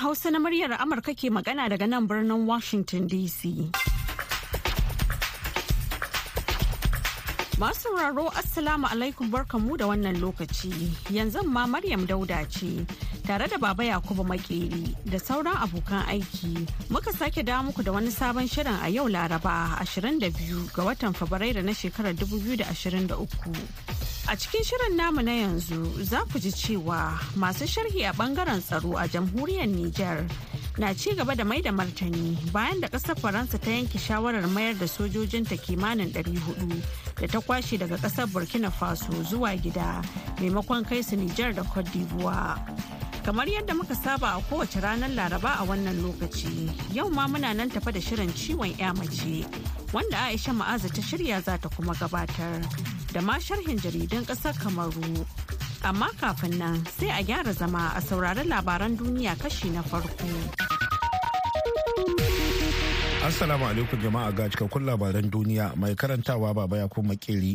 Hausa na muryar Amurka ke magana daga nan birnin Washington DC. Masu sauraro Assalamu alaikum barkanmu da wannan lokaci. Yanzu ma Maryam Dauda ce tare da Baba Yakubu Makeri da sauran abokan aiki. Muka sake dawo muku da wani sabon shirin a yau Laraba 22 ga watan Fabrairu na shekarar 2023. A cikin shirin namu na yanzu za ku ji cewa masu sharhi a ɓangaren tsaro a jamhuriyar Nijar na ci gaba da mai da martani bayan da ƙasar Faransa ta yanke shawarar mayar da sojojinta kimanin 400 da ta kwashe daga ƙasar Burkina Faso zuwa gida maimakon kai su Nijar da Cote d'Ivoire. Kamar yadda muka saba a kowace ranar Laraba a wannan lokaci, yau ma muna nan tafa da shirin ciwon 'ya mace wanda Aisha Ma'aza ta shirya za ta kuma gabatar. da ma sharhin jaridun ƙasar kamaru amma kafin nan sai a gyara zama a saurari labaran duniya kashi na farko assalamu alaikum jama'a ga cikakkun labaran duniya mai karantawa baba ya kuma makeri.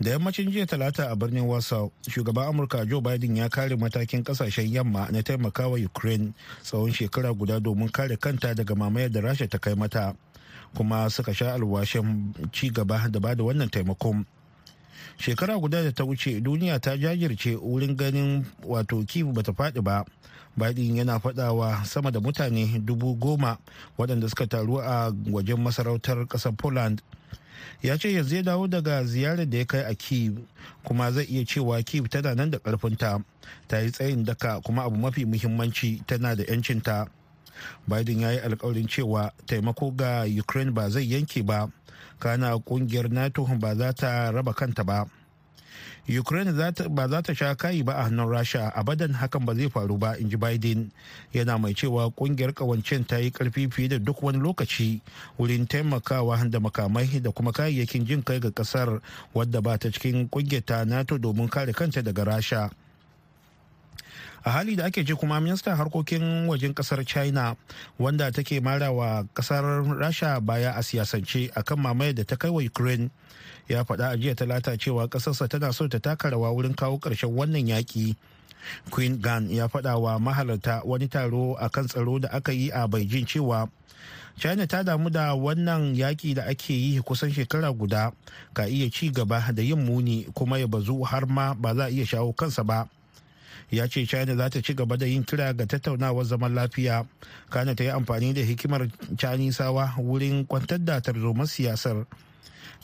Da yammacin jiya talata a birnin wasa shugaban amurka joe biden ya kare matakin ƙasashen yamma na taimakawa ukraine tsawon shekara guda domin kare kanta daga mamayar da rasha ta kai mata kuma suka sha alwashin ci gaba da ba da wannan taimakon. Shekara guda da ta wuce duniya ta jajirce wurin ganin wato kivu bata faɗi ba biden yana faɗawa sama da mutane dubu goma waɗanda suka taru a wajen masarautar ƙasar poland. Ya ce yanzu ya dawo daga ziyarar da ya kai a kiev kuma zai iya cewa kiev tana nan da ƙarfinta ta yi tsayin daka kuma abu mafi muhimmanci tana da 'yancinta biden ya yi alkawarin cewa taimako ga ukraine ba zai yanke ba kana ƙungiyar nato ba za ta raba kanta ba. Ukraine ba za ta sha kayi ba a hannun rasha. Abadan hakan ba zai faru ba in ji biden. Yana mai cewa ƙungiyar kawancin ta yi ƙarfi fiye da duk wani lokaci wurin taimakawa da makamai da kuma kayayyakin jin kai ga ƙasar wadda ba ta cikin ƙungiyar ta nato domin kare kanta daga rasha. A hali da ake ji kuma ministan harkokin wajen ƙasar china wanda take marawa ƙasar rasha baya a siyasance akan mamayar da ta kai wa ukraine ya faɗa a jiya talata cewa ƙasarsa tana so ta taka rawa wurin kawo ƙarshen wannan yaƙi. Queen gan ya faɗa wa mahalarta wani taro a kan tsaro da aka yi a beijing cewa china ta damu da wannan yaƙi da ake yi kusan shekara guda ka iya ci gaba da yin muni kuma ya bazu har ma ba za a iya shawo kansa ba. Ya ce china za ta ci gaba da yin kira ga tattaunawar zaman lafiya. Kana ta yi amfani da hikimar canisawa wurin kwantar da tarzomar siyasar.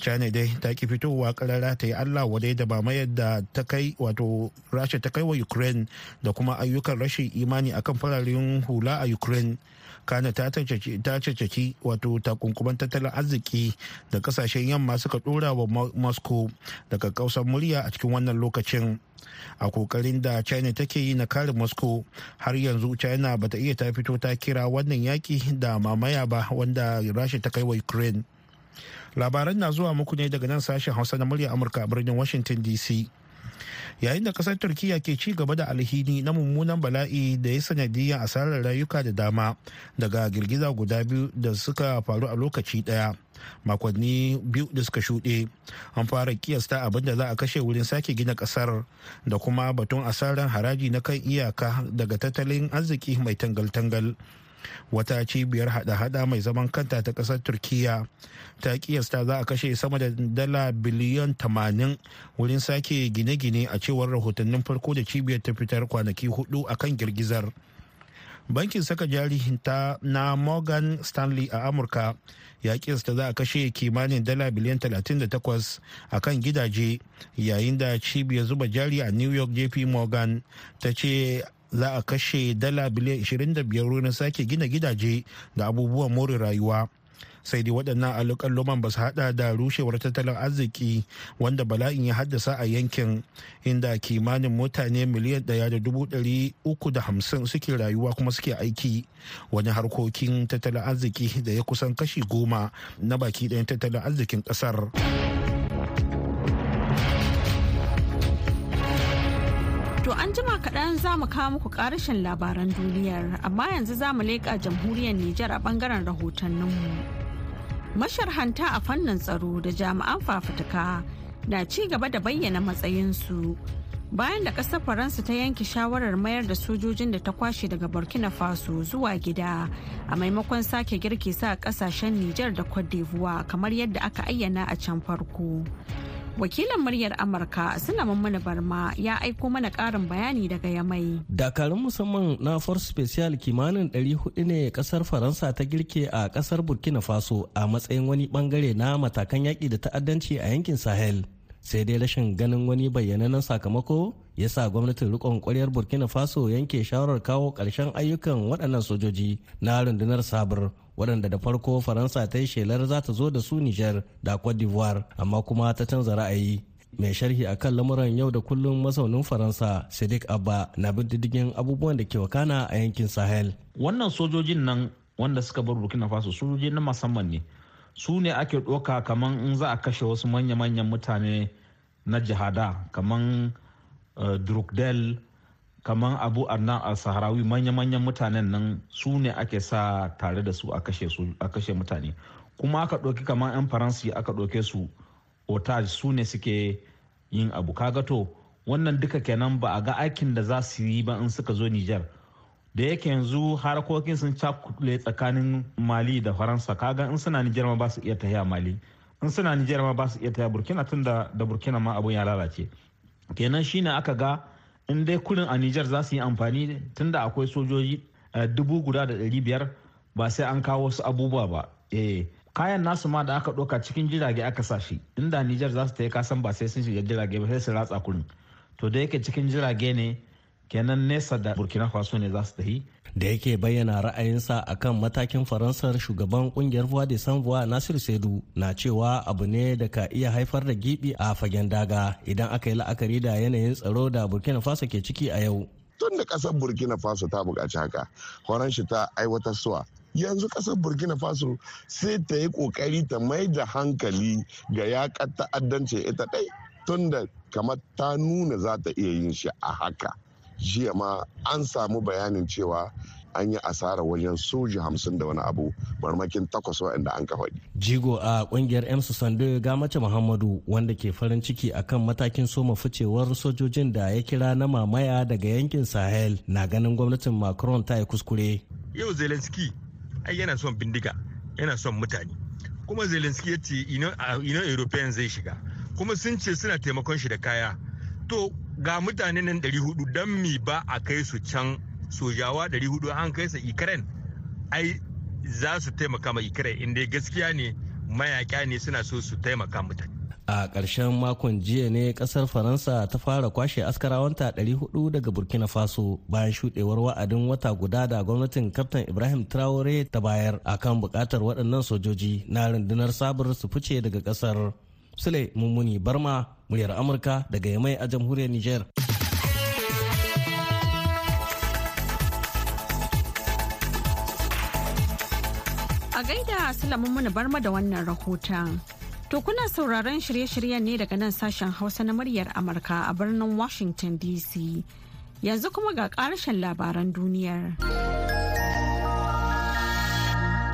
China dai ta ki fitowa karara ta yi allah wadai da ba yadda ta kai wato rasha ta kai wa ukraine da kuma ayyukan rashin imani akan fararen hula a ukraine. Kana ta caccaki wato takunkuman tattalin arziki da ƙasashen yamma suka dora wa moscow daga kausar murya a cikin wannan lokacin. A ƙoƙarin da china take yi na kare moscow har yanzu china bata iya ta fito ta kira wannan yaki da mamaya ba wanda rasha ta kai wa ukraine. Labaran na zuwa muku ne daga nan sashen hausa na murya amurka a birnin washington dc yayin da ƙasar turkiya ke ci gaba da alhini na mummunan bala'i da ya sanadiyar asarar rayuka da dama daga girgiza guda biyu da suka faru a lokaci ɗaya makonni biyu da suka shuɗe. An fara kiyasta abin da za a kashe wurin sake gina ƙasar da kuma batun asarar haraji na kan iyaka daga tattalin arziki mai tangal-tangal. Wata cibiyar hada-hada mai zaman kanta ta ƙasar turkiya ta kiyasta za a kashe sama da dala biliyan 80 wurin sake gine-gine a cewar rahotannin farko da cibiyar ta fitar kwanaki huɗu a kan girgizar. Bankin saka jari ta na morgan stanley a amurka ya kiyasta za a kashe kimanin dala biliyan 38 a kan gidaje yayin da cibiyar zuba jari a new york jp morgan ta ce za a kashe dala biliyan 25 wurin sake gina gidaje da abubuwan more rayuwa sai dai waɗannan alƙalluman ba su hada da rushewar tattalin arziki wanda bala'in ya haddasa a yankin inda kimanin mutane miliyan ɗaya da dubu ɗari uku da hamsin suke rayuwa kuma suke aiki wani harkokin tattalin arziki da ya kusan kashi goma na baki ɗayan tattalin arzikin ƙasar. To an kaɗan za mu kawo muku ƙarashin labaran duniyar amma yanzu za mu leƙa jamhuriyar Nijar a ɓangaren rahotanninmu. Masharhanta a fannin tsaro da jami'an fafutuka na ci gaba da bayyana matsayinsu bayan da ƙasar faransa ta yanke shawarar mayar da sojojin da ta kwashe daga burkina faso zuwa gida a maimakon sake girki sa ƙasashen nijar da cote d'ivoire kamar yadda aka ayyana a can farko wakilin muryar amurka suna mana barma ya aiko mana karin bayani daga yamai. Dakarun musamman na force special kimanin 400 ne ƙasar faransa ta girke a ƙasar burkina faso a matsayin wani ɓangare na matakan yaƙi da ta'addanci a yankin sahel. Sai dai rashin ganin wani bayyanannen sakamako ya sa gwamnatin rikon kwaryar burkina faso yanke shawarar kawo ƙarshen ayyukan waɗannan sojoji na rundunar sabur waɗanda da farko faransa ta yi shelar za ta zo da su niger da cote d'ivoire amma kuma ta canza ra'ayi. Mai sharhi a kan lamuran yau da kullum masaunin faransa sadiq abba na bin diddigin abubuwan da ke wakana a yankin sahel. Wannan sojojin nan wanda suka bar burkina faso sojoji na musamman ne. Su ne ake ɗoka kamar in za a kashe wasu manya-manyan mutane na jihada kamar drukdel kamar abu arna al saharawi manya-manyan mutanen nan su ne ake sa tare da su a kashe mutane. Kuma aka ɗauki kamar 'yan faransi aka ɗauke su otage su ne suke yin abu. Kaga to wannan duka kenan ba a ga aikin da za su yi ba in suka zo nijar da yake yanzu harkokin sun cakule tsakanin mali da faransa. Kaga in suna nijar ma ba su iya tahiya mali. In suna nijar ma ba su iya tahiya burkina tun da burkina ma abun ya lalace. Kenan shine aka ga in dai kuɗin a nijar za su yi amfani tun da akwai sojoji dubu guda da ɗari biyar ba sai an kawo wasu abubuwa ba. Eh kayan nasu ma da aka ɗauka cikin jirage aka sa shi. Inda nijar za su ta yi kasan ba sai sun shiga jirage ba sai su ratsa kurin to da yake cikin jirage ne kenan nesa da burkina faso ne za su tafi. Da yake bayyana ra'ayinsa akan matakin faransar shugaban ƙungiyar voix de san voix nasir saidu na cewa abu ne da ka iya haifar da gibi a fagen daga idan aka yi la'akari da yanayin tsaro da burkina faso ke ciki a yau. Tun da ƙasar burkina faso ta buƙaci haka horon shi ta aiwatar suwa. Yanzu ƙasar burkina faso sai ta yi ƙoƙari ta mai da hankali ga yakar ta'addanci ita ɗai tun da kamar ta nuna za ta iya yin shi a haka. Jiya ma an samu bayanin cewa an yi asara wajen soji hamsin da wani abu marmakin takwas waɗanda an faɗi. jigo a ƙungiyar emsu sando ga mace muhammadu wanda ke farin ciki akan matakin soma ficewar sojojin da ya kira na mamaya daga yankin sahel na ganin gwamnatin macron ta yi kuskure. Yau zelensky ai yana son bindiga yana son mutane. Kuma zelensky ya ce ino european zai shiga. Kuma sun ce suna taimakon shi da kaya. To ga mutane nan 400 don mi ba a kai su can sojawa 400 an kai su ikaren ai za su taimaka ma ikaren inda gaskiya ne mayaka ne suna so su taimaka mutane. A ƙarshen makon jiya ne ƙasar faransa ta fara kwashe askarawanta 400 daga burkina faso bayan shuɗewar wa'adin wata guda da gwamnatin kaftan ibrahim traore ta bayar akan buƙatar waɗannan sojoji na rundunar sabar su fice daga ƙasar. Sule mummuni barma muryar amurka daga yamai a jamhuriyar niger a gaida sule mummuni barma da wannan rahoton To kuna sauraron shirye-shiryen ne daga nan sashen Hausa na muryar Amurka a birnin Washington DC. Yanzu kuma ga ƙarshen labaran duniyar.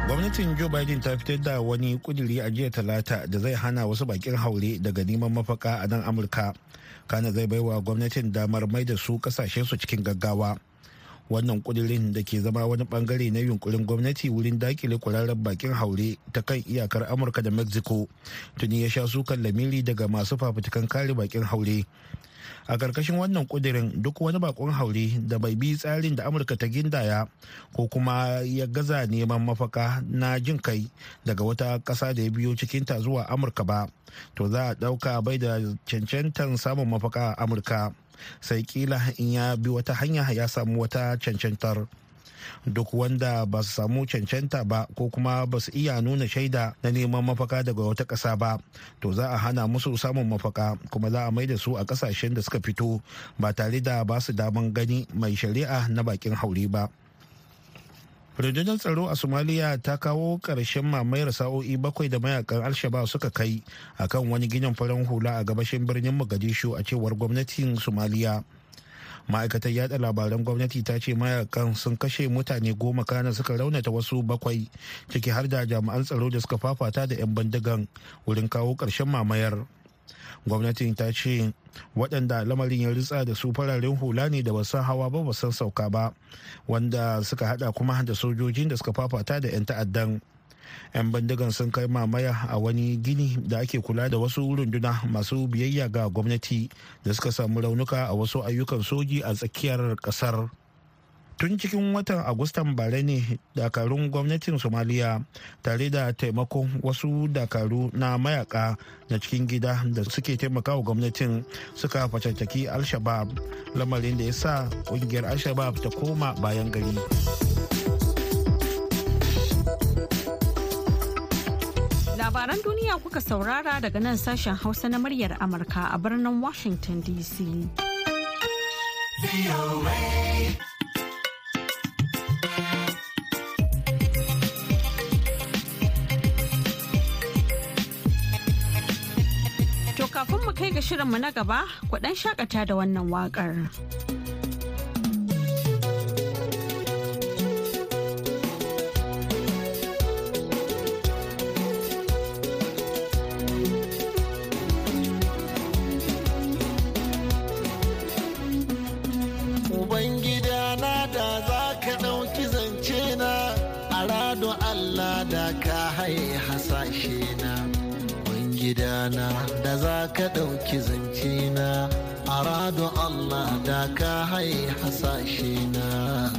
Gwamnatin Joe Biden ta fitar da wani kuduri a jiya talata da zai hana wasu bakin haure daga neman mafaka a nan Amurka. Kana zai baiwa gwamnatin damar mai da su kasashensu cikin gaggawa. wannan kudirin da ke zama wani ɓangare na yunkurin gwamnati wurin daƙile kwararren bakin haure ta kan iyakar amurka da mexico tuni ya sha sukan lamiri daga masu fafutukan kare bakin haure a ƙarƙashin wannan kudirin duk wani bakon haure da bai bi tsarin da amurka ta gindaya ko kuma ya gaza neman mafaka na jin kai daga wata ƙasa da ya biyo cikinta zuwa amurka ba to za a ɗauka bai da cancantan samun mafaka a amurka. Sai kila in ya bi wata hanya ya samu wata cancantar. Duk wanda ba su samu cancanta ba ko kuma ba su iya nuna shaida na neman mafaka daga wata ƙasa ba. To za a hana musu samun mafaka kuma za a mai da su a ƙasashen da suka fito ba tare da ba su daman gani mai shari'a na bakin haure ba. Rundunar tsaro a somaliya ta kawo ƙarshen mamayar sa'o'i bakwai da mayaƙan alshaba suka kai akan wani ginin farin hula a gabashin birnin mogadishu a cewar gwamnatin somaliya ma'aikatar yada labaran gwamnati ta ce mayaƙan sun kashe mutane goma kana suka raunata wasu bakwai ciki har da jami'an tsaro da suka fafata da 'yan bindigan wurin kawo ƙarshen mamayar. Gwamnatin ta ce waɗanda lamarin ya ritsa da su fararen hula ne da basan hawa ba basan sauka ba wanda suka hada kuma da sojojin da suka fafata da 'yan ta'addan. 'Yan bindigan sun kai mamaya a wani gini da ake kula da wasu runduna masu biyayya ga gwamnati da suka samu raunuka a wasu ayyukan soji a tsakiyar ƙasar tun cikin watan agustan bare ne dakarun gwamnatin somaliya tare da taimakon wasu dakaru na mayaka na cikin gida da suke taimakawa gwamnatin suka fatattaki al-shabab lamarin da ya sa ƙungiyar al-shabab ta koma bayan gari. Labaran duniya kuka saurara daga nan sashen hausa na muryar amurka a birnin washington dc kafin mu kai ga shirinmu na gaba ku ɗan shakata da wannan waƙar. Hasashe na. gidana da za ka ɗauki zance na a Allah da ka hai hasashe na.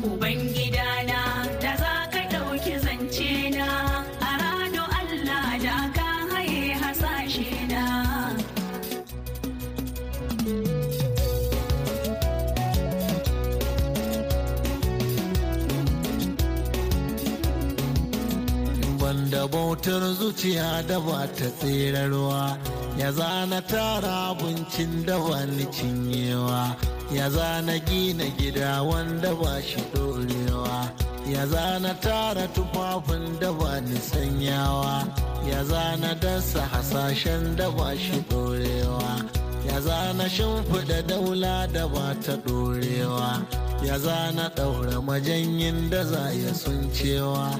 Banda bautar zuciya da ba ta tserarwa. Ya zana tara abincin da ba ni cinyewa. Ya zana gina gida wanda ba shi dorewa ya zana tara tufafin da ba ni sanyawa. Ya zana dasa hasashen da ba shi dorewa ya zana shimfiɗa daula da ba ta dorewa ya zana ɗaura majanyin da za ya sun cewa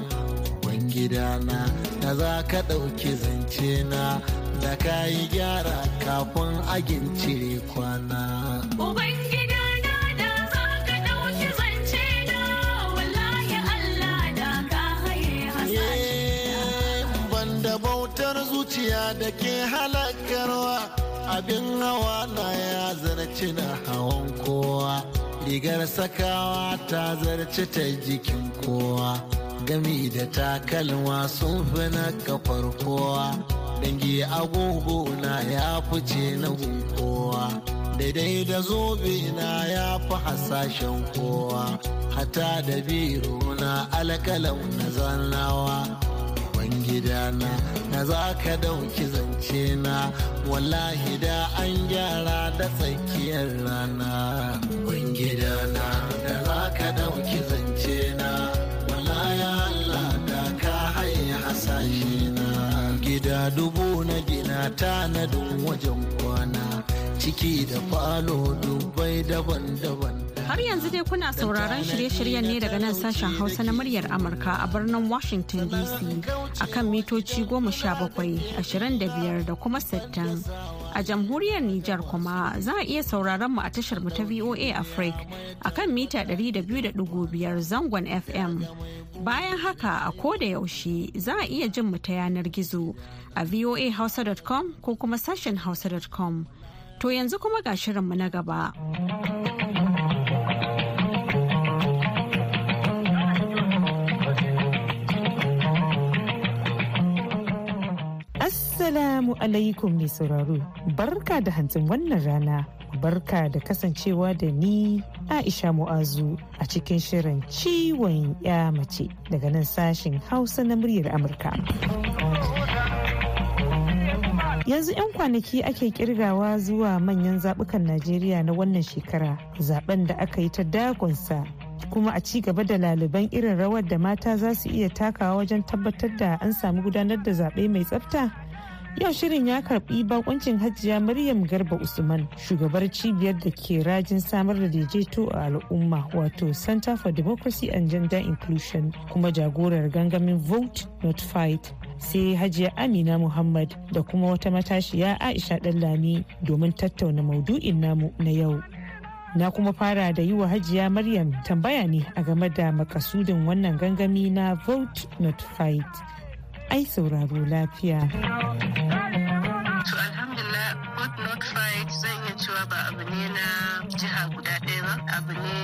gidana da za ka ɗauki zance na da ka yi gyara kafin agin cire kwana. Uban gidana da za ka ɗauki zance na wallahi Allah da ka haye hasashe. Banda bautar zuciya da ke halakarwa abin hawa na ya zarci na hawan kowa. Rigar sakawa ta zarci ta jikin kowa. Gami da takalma sun fi na kafar kowa. Dangi agogo na ya fice na kowa. Daidai da zobe na ya fi hasashen kowa. Hata da biro na alkalau na zannawa gidana na za ka ɗauki zance na. Wallahi da an gyara da tsakiyar rana. Gidana da za ka ɗauki tanadin wajen kwana ciki da falo dubai daban-daban Har yanzu dai kuna sauraron shirye-shiryen ne daga nan sashen Hausa na muryar Amurka a birnin Washington DC a kan mitoci goma sha bakwai, ashirin da biyar da kuma sittin. A jamhuriyar Nijar kuma za a iya sauraron mu a tashar mu ta VOA Africa a kan mita 200.5 zangon FM. Bayan haka a koda yaushe za a iya jin mu ta yanar gizo a voahausa.com ko kuma sashen hausa.com. To yanzu kuma ga shirinmu na gaba. Assalamu alaikum mai sauraro, barka da hantsin wannan rana, barka da kasancewa da ni Aisha Mu'azu a cikin shirin ciwon ya mace daga nan sashin Hausa na muryar Amurka. Yanzu 'yan kwanaki ake kirgawa zuwa manyan zaɓukan Najeriya na wannan shekara, zaɓen da aka yi ta dagonsa kuma a ci gaba da laliban irin rawar da mata za su iya takawa wajen tabbatar da an samu gudanar da zaɓe mai tsafta. Yau shirin ya karɓi bakuncin hajiya maryam garba usman shugabar cibiyar da ke rajin samar da daidaito a al'umma wato center for democracy and gender inclusion kuma jagorar gangamin vote not fight. Sai hajiya amina muhammad da kuma wata matashiya aisha ɗanlami domin tattauna maudu'in namu na yau. Na kuma fara da yi wa hajiya maryam tambaya ne a game da makasudin wannan gangami na vote not fight. Ai sauraro lafiya. To alhamdulillah not zan abu ne na jiha guda ɗaya ba. Abu ne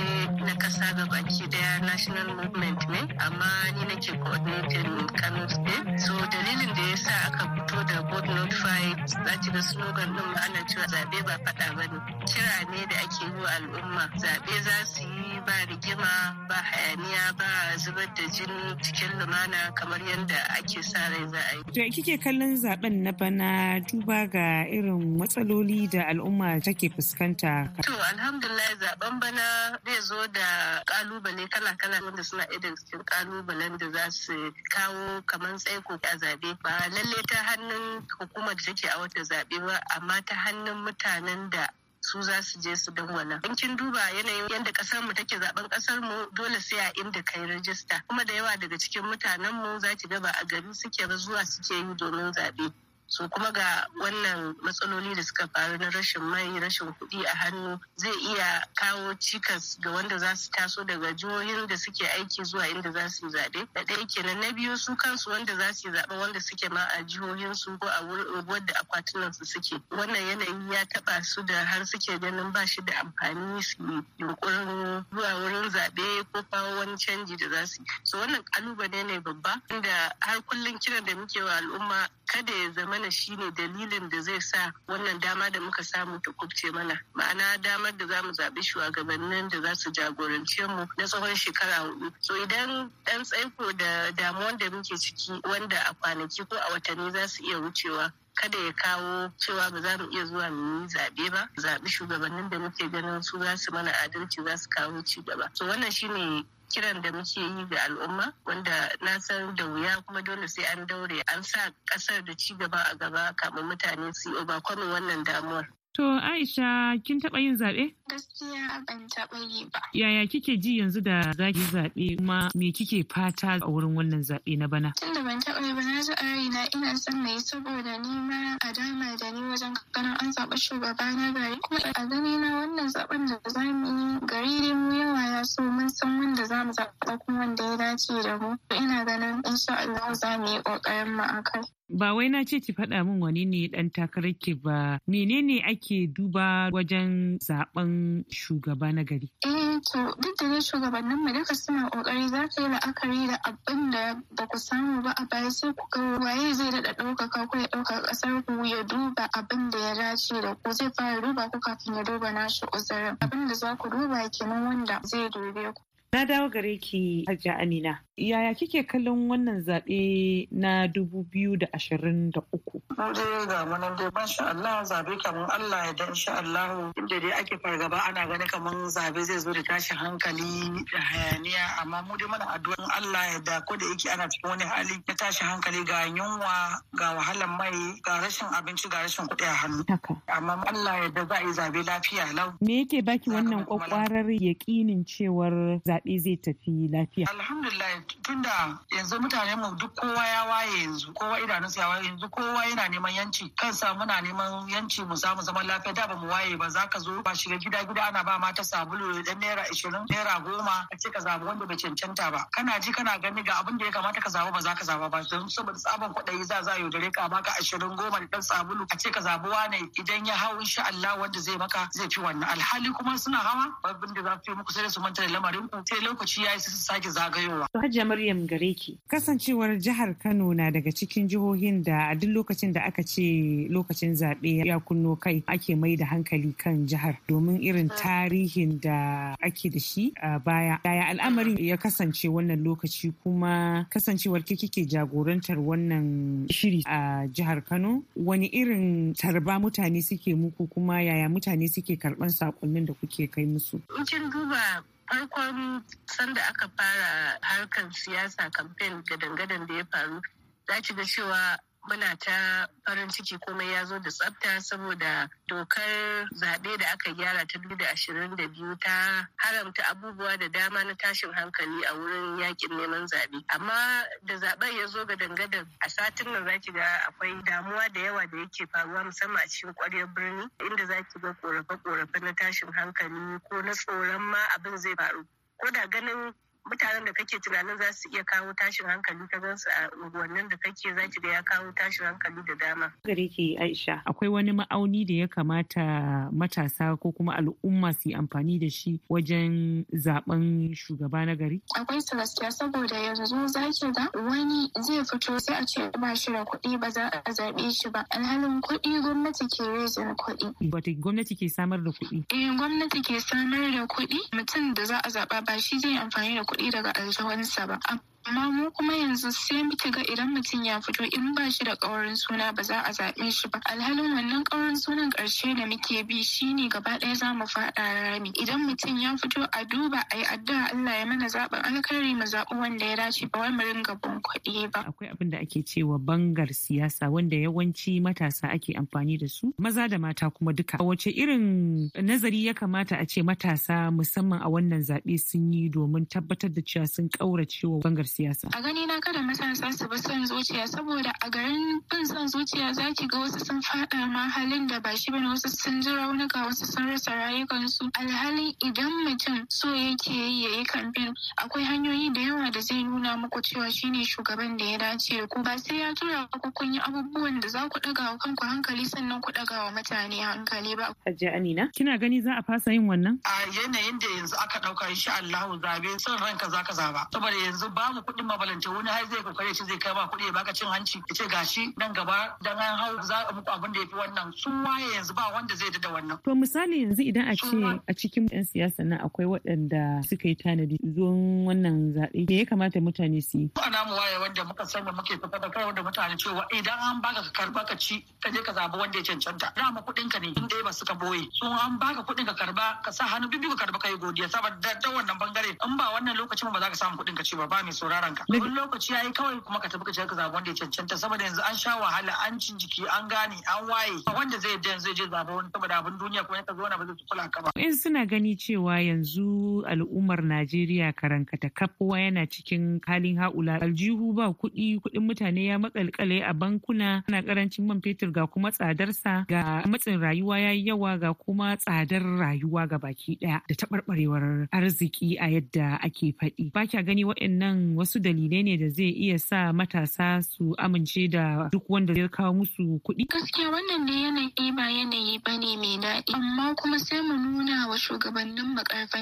na ƙasa ga baki national movement ne. Amma ni nake coordinating Kano state. So dalilin da ya sa aka fito vote not fight za ki ga slogan din ana cewa zaɓe ba faɗa ba ne. Kira ne da ake yi wa al'umma. Zaɓe za su yi ba rigima ba hayaniya ba zubar da jini cikin lumana kamar yadda ake sa rai za a yi. To kike kallon zaɓen na bana duba ga irin matsaloli da al'umma take fuskanta? To alhamdulillah zaɓen bana zai zo da ƙalubale kala-kala wanda suna ɗaya daga cikin kalubalen da za su kawo kamar tsaiko a zaɓe ba lalle ta hannun hukumar da take a wata zaɓe ba amma ta hannun mutanen da su za su je su dangwala. In kin duba yanayin yadda ƙasar mu take zaɓen ƙasar mu dole sai a inda kai rajista. Kuma da yawa daga cikin mutanen mu za ki ga ba a gari suke ba zuwa suke yi domin zaɓe. So kuma ga wannan matsaloli da suka faru na rashin mai rashin kuɗi a hannu zai iya kawo cikas ga wanda za su taso daga jihohin da suke aiki zuwa inda za su yi zaɓe. Da ɗaya kenan. Na biyu su kansu wanda za su yi zaɓe wanda suke ma a jihohin su ko a wurin da akwatunan su suke. Wannan yanayi ya taɓa su da har suke ganin ba shi da amfani su yunkurin zuwa wurin zaɓe ko kawo wani canji da za su yi. So wannan ƙalubale ne babba inda har kullum kiran da muke wa al'umma kada ya zama mana shine dalilin da zai sa wannan dama da muka samu ta kubce mana. Ma'ana damar da za mu zaɓi shugabannin da za su jagorance mu na tsawon shekara huɗu so idan ɗan tsaiko da damuwan da muke ciki wanda a kwanaki ko a watanni za su iya wucewa kada ya kawo cewa ba za mu iya zuwa mu yi zaɓe ba. Zaɓi shugabannin da muke ganin su za su mana adalci za su kawo ci gaba. So wannan shine kiran da muke yi ga al'umma wanda na san da wuya kuma dole sai an daure an sa ƙasar da ci gaba a gaba kamun mutane su yi overcoming wannan damuwar. To Aisha kin taɓa yin zaɓe? Gaskiya ban taɓa yi ba. Yaya kike ji yanzu da za ki zaɓe kuma me kike fata a wurin wannan zaɓe na bana? Tunda ban taɓa yi ba na ji a raina ina son na yi saboda ni ma a dama da ni wajen ganin an zaɓi shugaba na gari. Kuma a gani na wannan zaɓen da za mu yi gari dai mu yawa ya so mun san wanda za mu zaɓa kuma wanda ya dace da mu. Ina ganin insha Allah za mu yi ƙoƙarin mu a kai. Ba wai na ce ki faɗa min wani ne ɗan takarar ki ba. Menene ake duba wajen zaɓen shugaba na gari? Eh to duk da shugabannin mu duka suna ƙoƙari za ka yi la'akari da abin da ba ku samu ba a baya sai ku ga waye zai daɗa ɗaukaka ko ya ɗauka ƙasar ku ya duba abin da ya dace da ku zai fara duba ku kafin ya duba nashi uzurin abin da za ku duba kenan wanda zai dube ku. Na dawo gare ki Hajja Amina. Yaya kike kallon wannan zaɓe na dubu biyu da ashirin da uku? Mu dai ga munan dai masha Allah zaɓe kamar Allah ya dan insha Allah inda dai ake fargaba ana gani kamar zaɓe zai zo da tashin hankali da hayaniya amma mu dai muna addu'an Allah ya da ko da yake ana cikin wani hali na tashin hankali ga yunwa ga wahalan mai ga rashin abinci ga rashin kuɗi a hannu. Amma Allah ya da za a yi zaɓe lafiya lau. Me yake baki wannan kwakwarar yaƙinin cewar zaɓe zai tafi lafiya? Alhamdulillah tunda yanzu mutanen mu duk kowa ya waye yanzu kowa idanunsa ya waye yanzu kowa yana neman yanci kansa muna neman yanci mu samu zaman lafiya. Da ba mu waye ba za ka zo ba shiga gida gida ana ba mata sabulu dan naira ishirin naira goma a ce ka zabi wanda bai cancanta ba. Kana ji kana gani ga abin da ya kamata ka zaba ba za ka zaba ba. Don saboda tsaban kwaɗayi za za yaudare ka baka ashirin goma da dan sabulu a ce ka zabi wane. Idan ya hau insha Allah wanda zai maka zai fi wannan. Alhali kuma suna hawa babin da za su yi muku sai da su manta da lamarin ku. Sai lokaci ya yi su sake zagayowa. Hajiya Maryam gare ki. Kasancewar jihar Kano na daga cikin jihohin da a duk lokacin da aka ce lokacin zaɓe ya kunno kai ake mai da hankali kan jihar domin irin tarihin da ake da shi a baya. Yaya al'amarin ya kasance wannan lokaci kuma kasancewar ke kike jagorantar wannan shiri a jihar Kano wani irin tarba mutane suke muku kuma yaya mutane suke karɓan sakonnin da kuke kai musu. In kin duba farkon sanda aka fara harkar siyasa kamfen gadan-gadan da ya faru za ki ga cewa muna ta farin ciki komai ya zo da tsafta saboda dokar zaɓe da aka gyara ta da ashirin da biyu ta haramta abubuwa da dama na tashin hankali a wurin yaƙin neman zaɓe. Amma da zaɓen ya zo ga dangadan a satin nan zaki ga akwai damuwa da yawa da yake faruwa musamman a cikin ƙwaryar birni inda zaki ga korafe-korafe na tashin hankali ko na tsoron ma abin zai faru. Ko da ganin mutanen da kake tunanin za su iya kawo tashin hankali ka gansu a unguwannin da kake za ki ga ya kawo tashin hankali da dama. Gare ki Aisha, akwai wani ma'auni da ya kamata matasa ko kuma al'umma su yi amfani da shi wajen zaɓen shugaba na gari? Akwai su gaskiya saboda yanzu za ki ga wani zai fito sai a ce ba shi da kuɗi ba za a zaɓe shi ba. Alhalin kuɗi gwamnati ke rezin kuɗi. Wata gwamnati ke samar da kuɗi? Eh gwamnati ke samar da kuɗi mutum da za a zaɓa ba shi zai amfani da kuɗi daga aljihunsa ba. Amma mu kuma yanzu sai muke ga idan mutum ya fito in ba shi da ƙaurin suna ba za a zaɓe shi ba. Alhalin wannan ƙaurin sunan ƙarshe da muke bi shine gaba ɗaya za mu faɗa rami. Idan mutum ya fito a duba a yi addu'a Allah ya mana zaɓin alkhairi mu zaɓi wanda ya dace ba wai mu ringa bin kuɗi ba. Akwai abin da ake cewa bangar siyasa wanda yawanci matasa ake amfani da su maza da mata kuma duka. Wace irin nazari ya kamata a ce matasa musamman a wannan zaɓe sun yi domin tabbatar da cewa sun ƙaurace wa bangar siyasa? A gani na kada matasa su bi son zuciya saboda a garin bin son zuciya za ki ga wasu sun faɗa ma halin da ba shi ba ne wasu sun ji raunuka wasu sun rasa rayukansu alhalin idan mutum so yake yi ya yi kamfen akwai hanyoyi da yawa da zai nuna muku cewa shine shugaban da ya dace da ku ba sai ya tura ku kun yi abubuwan da za ku ɗaga wa kanku hankali sannan ku ɗaga wa mutane hankali ba. Hajiya Amina, kina gani za a fasa yin wannan? a yanayin da yanzu aka ɗauka insha Allahu zaɓe son ranka zaka zaba saboda yanzu ba mu kuɗin mabalance wani har zai kokare shi zai kai ba kuɗi ya baka cin hanci ya ce gashi nan gaba dan an hau za a muku abin da yafi wannan. Sun waye yanzu ba wanda zai da wannan. To misali yanzu idan a ce a cikin 'yan siyasa nan akwai waɗanda suka yi tanadi zuwan wannan zaɓe me ya kamata mutane su yi? a namu waye wanda muka sani muke da kai wanda mutane cewa idan an baka ka karɓa ka ci ka je ka zabi wanda ya cancanta. Dama kuɗin ka ne in dai ba suka ɓoye sun an baka kuɗin ka karɓa ka sa hannu bibi ka karɓa kai godiya. Saboda da wannan ɓangare in ba wannan lokacin ba za ka samu kuɗin ka ci ba ba mai sauraron ka wani lokaci yayi kawai kuma ka tafi ka je ka zabi wanda ya cancanta saboda yanzu an sha wahala an cin jiki an gane an waye. Wanda zai yanzu zai je zabi wani saboda abin duniya kuma ya zo na ba zai kula ka ba. In suna gani cewa yanzu al'ummar Najeriya karankata kaf kowa yana cikin halin haula. Aljihu ba kuɗi kuɗin mutane ya makalkale a bankuna ana ƙarancin man fetur ga kuma tsadarsa ga matsin rayuwa ya yi yawa ga kuma tsadar rayuwa ga baki ɗaya da taɓarɓarewar arziki a yadda ake faɗi. Ba kya gani waɗannan wasu dalilai ne da zai iya sa matasa su amince da duk wanda zai kawo musu kuɗi? Gaskiya wannan ne yanayi ba yanayi ba ne mai daɗi amma kuma sai mu nuna wa shugabannin mu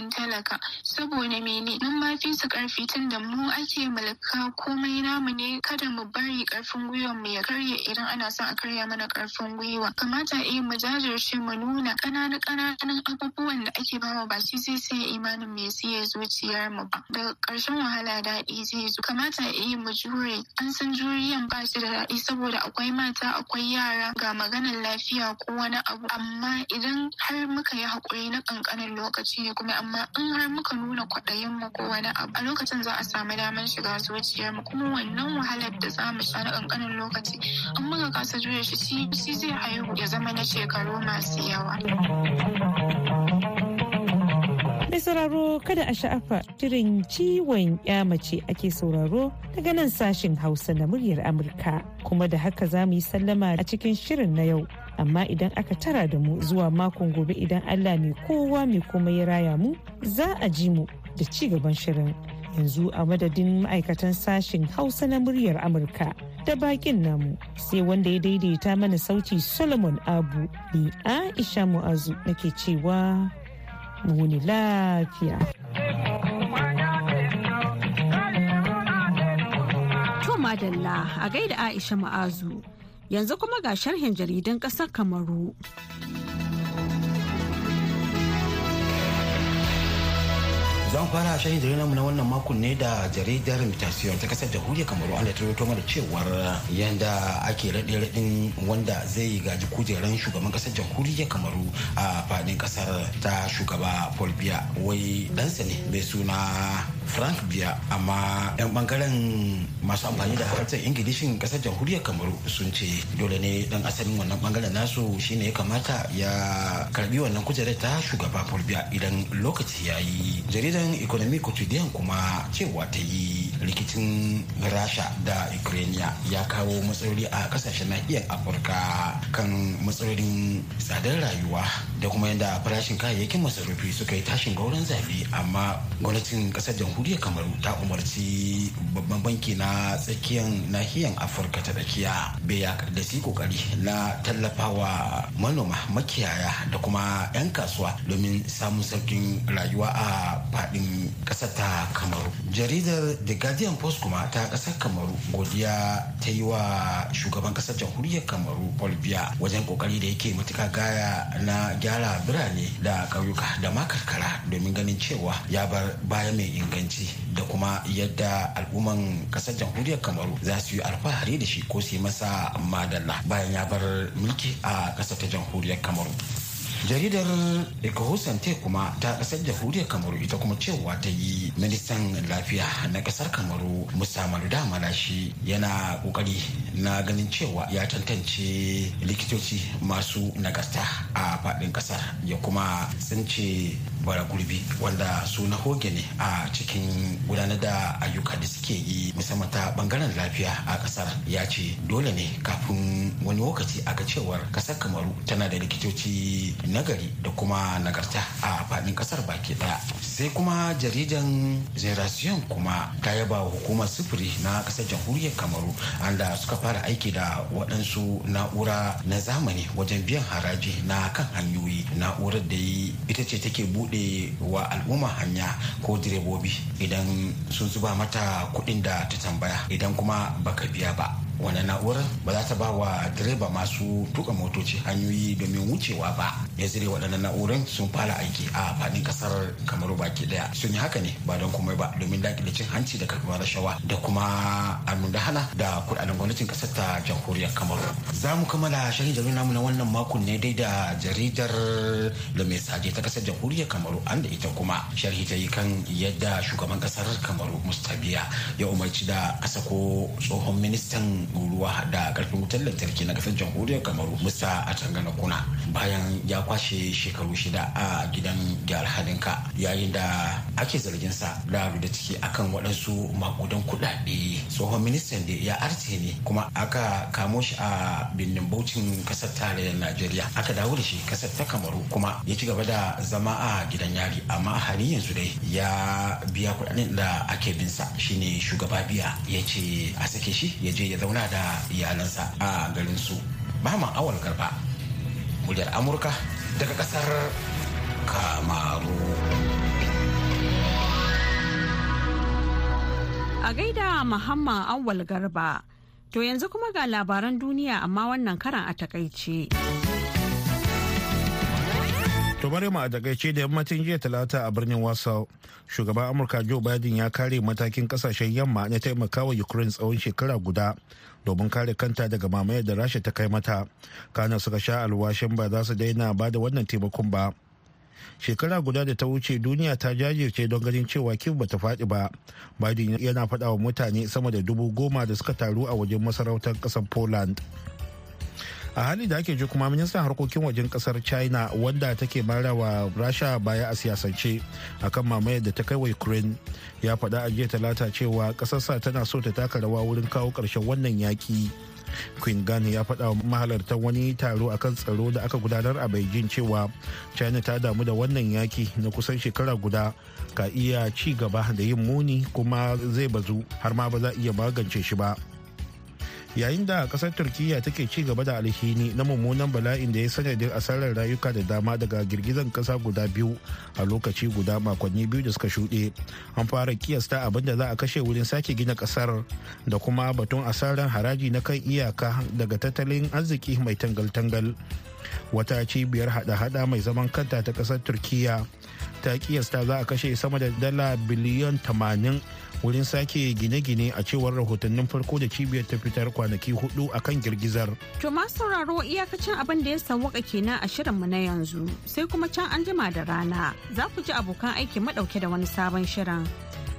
talaka. Saboda mene? Mun ma fi su ƙarfi tun da mu ake mulka komai namu ne. Kada mu bari ƙarfin gwiwan mu ya karye idan ana son a karya mana ƙarfin gwiwa. Kamata eh mu jajirce mu nuna ƙananan ƙananan abubuwan da ake ba mu ba shi zai sai imanin ya siya zuciyar mu ba. Daga ƙarshen wahala daɗi zo kamata eh mu jure. An san juriyan ba shi da daɗi saboda akwai mata akwai yara ga maganar lafiya ko wani abu. Amma idan har muka yi haƙuri na ƙanƙanin lokaci ne kuma amma in har muka nuna kwaɗayin mu ko wani abu a lokacin za a samu damar shiga zuciyar mu. Kuma wannan wahalar da za mu sha na ƙanƙanin lokaci in muka kasa jure shi shi zai haihu ya zama na shekaru masu yawa. Sauraro kada a sha'afa shirin ciwon ya mace ake sauraro daga nan sashin Hausa na muryar Amurka. Kuma da haka za mu yi sallama a cikin shirin na yau. Amma idan aka tara da mu zuwa makon gobe idan Allah mai kowa mai kuma ya raya mu za a ji mu da ci gaban shirin. Yanzu a madadin ma'aikatan sashin Hausa na muryar Amurka. da bakin namu sai wanda ya daidaita mana sauti solomon abu ni aisha mu'azu nake cewa mu wuni lafiya To madalla a gaida Aisha Ma'azu. Yanzu kuma ga sharhin jaridan ƙasar Kamaru. Zan fara shahin jaridar mu na wannan makon ne da jaridar mutation ta ƙasar jamhuriyar kamaru. An da ta mana cewar yanda ake raɗe raɗin wanda zai gaji kujeran shugaban ƙasar jamhuriyar kamaru a faɗin ƙasar ta shugaba paul biya. Wai ɗansa ne mai suna frank biya amma 'yan ɓangaren masu amfani da harshen ingilishin ƙasar jamhuriyar kamaru sun ce dole ne dan asalin wannan ɓangaren nasu shine ya kamata ya karɓi wannan kujerar ta shugaba paul biya idan lokaci ya yi. Jaridan economic quotidian kuma cewa ta yi rikicin rasha da ukraine ya kawo matsaloli a ƙasashen nahiyar afirka kan matsalolin tsadar rayuwa da kuma yadda farashin kayayyakin masarufi suka yi tashin gauran zaɓe amma gwamnatin ƙasar jamhuriyar kamaru ta umarci babban banki na tsakiyar nahiyar afirka ta tsakiya beya da su ƙoƙari na tallafawa manoma makiyaya da kuma 'yan kasuwa domin samun saukin rayuwa a faɗin ƙasar ta kamaru. Jaridar the guardian post kuma ta ƙasar kamaru godiya ta yi wa shugaban ƙasar jamhuriyar kamaru paul biya wajen ƙoƙari da yake matuka gaya na gyara birane da ƙauyuka da ma karkara domin ganin cewa ya bar baya mai inganci. Da kuma yadda al'umman ƙasar jamhuriyar kamaru za su yi alfahari da shi ko su yi masa madalla bayan ya bar mulki a ƙasar ta jamhuriyar kamaru. Jaridar te kuma ta ƙasar jamhuriyar kamaru ita kuma cewa ta yi ministan lafiya na ƙasar kamaru musa maluda malashi yana ƙoƙari na ganin cewa ya tantance likitoci masu nagarta a faɗin ƙasar ya kuma tsince bara gurbi wanda su na hoge ne a cikin gudanar da ayyuka da suke yi musamman ta ɓangaren lafiya a ƙasar. Ya ce dole ne kafin wani lokaci aka cewar ƙasar kamaru tana da likitoci nagari da kuma nagarta a faɗin ƙasar baki ɗaya sai kuma jaridan generation kuma ta yaba hukumar sufuri na ƙasar jamhuriyar kamaru anda suka fara aiki da waɗansu na'ura na zamani wajen biyan haraji na kan hanyoyi. Na'urar da ita ce take buɗe wa al'umma hanya ko direbobi idan sun zuba mata kuɗin da ta tambaya idan kuma baka biya ba. Wani na'urar? Ba za ta ba wa direba masu tuka motoci hanyoyi domin wucewa ba. Ya zire waɗannan na'urar sun fara aiki a faɗin ƙasar kamaru baki ɗaya. Sun yi haka ne ba don komai ba domin daƙile cin hanci da karɓar rashawa da kuma almundahana da kuɗaɗen gwamnatin ƙasar ta jamhuriyar kamaru. Za mu kammala shahin jaridar namu na wannan makon ne dai da jaridar da mai saje ta ƙasar jamhuriyar kamaru an da ita kuma. Sharhi ta yi kan yadda shugaban ƙasar kamaru mustabiya ya umarci da ƙasa ko tsohon ministan ruwa da ƙarfin wutar lantarki na ƙasar jamhuriyar kamaru musa a tangana kuna bayan ya kwashe shekaru shida a gidan gyara halinka yayin da ake zargin sa da da ciki akan waɗansu makudan kuɗaɗe. Tsohon ministan da ya arce ne kuma aka kamo shi a birnin baucin ƙasar tarayyar najeriya. Aka dawo da shi ƙasar ta kamaru kuma ya ci gaba da zama a gidan yari. Amma a halin yanzu dai ya biya kuɗaɗen da ake bin sa. Shine shugaba biya ya ce a sake shi ya je ya zauna da iyalansa a garin su Muhammad Awal Garba muryar Amurka daga ƙasar Kamaru. A gaida Muhammad Awal Garba. To yanzu kuma ga labaran duniya amma wannan karan a taƙaice. To mu a taƙaice da yammacin jiya talata a birnin Warsaw, shugaban Amurka Joe Biden ya kare matakin ƙasashen yamma na taimakawa Ukraine tsawon shekara guda domin kare kanta daga mamayar da Rasha ta kai mata. Kana suka sha alwashin ba za su daina ba da wannan taimakon ba. Shekara guda da ta wuce duniya ta jajirce don ganin cewa Kiev bata faɗi ba. Biden yana faɗa wa mutane sama da dubu goma da suka taru a wajen masarautar ƙasar Poland. A hali da ake ji kuma ministan harkokin wajen ƙasar china wanda take mara wa rasha baya a siyasance akan mamayar da ta kai wa ukraine ya faɗa a jiya talata cewa ƙasarsa tana so ta taka rawa wurin kawo ƙarshen wannan yaƙi. Queen gan ya faɗa wa mahalartan wani taro akan tsaro da aka gudanar a beijing cewa china ta damu da wannan yaki na kusan shekara guda ka iya ci gaba da yin muni kuma zai bazu har ma ba za iya magance shi ba. Yayin da ƙasar turkiya take ci gaba da alhini na mummunan bala'in da ya sanadin asarar rayuka da dama daga girgizan kasa guda biyu a lokaci guda makonni biyu da suka shuɗe. An fara kiyasta abin da za a kashe wurin sake gina ƙasar da kuma batun asarar haraji na kan iyaka daga tattalin arziki mai tangal-tangal. Wata cibiyar hada-hada mai zaman kanta ta ƙasar turkiya ta kiyasta za a kashe sama da dala biliyan 80 wurin sake gine-gine a cewar rahotannin farko da cibiyar ta fitar kwanaki huɗu a kan girgizar. To masu sauraro iyakacin abin da ya sawwaka kenan a shirinmu na yanzu sai kuma can an jima da rana za ku ji abokan aiki madauke da wani sabon shirin.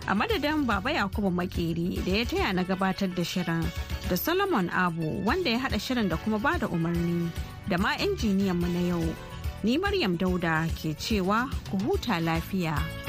A madadin Baba Yakubu Makeri da ya taya na gabatar da shirin da Solomon Abu wanda ya haɗa shirin da kuma ba da umarni da ma injiniyan mu na yau. Ni Maryam Dauda ke cewa ku huta lafiya.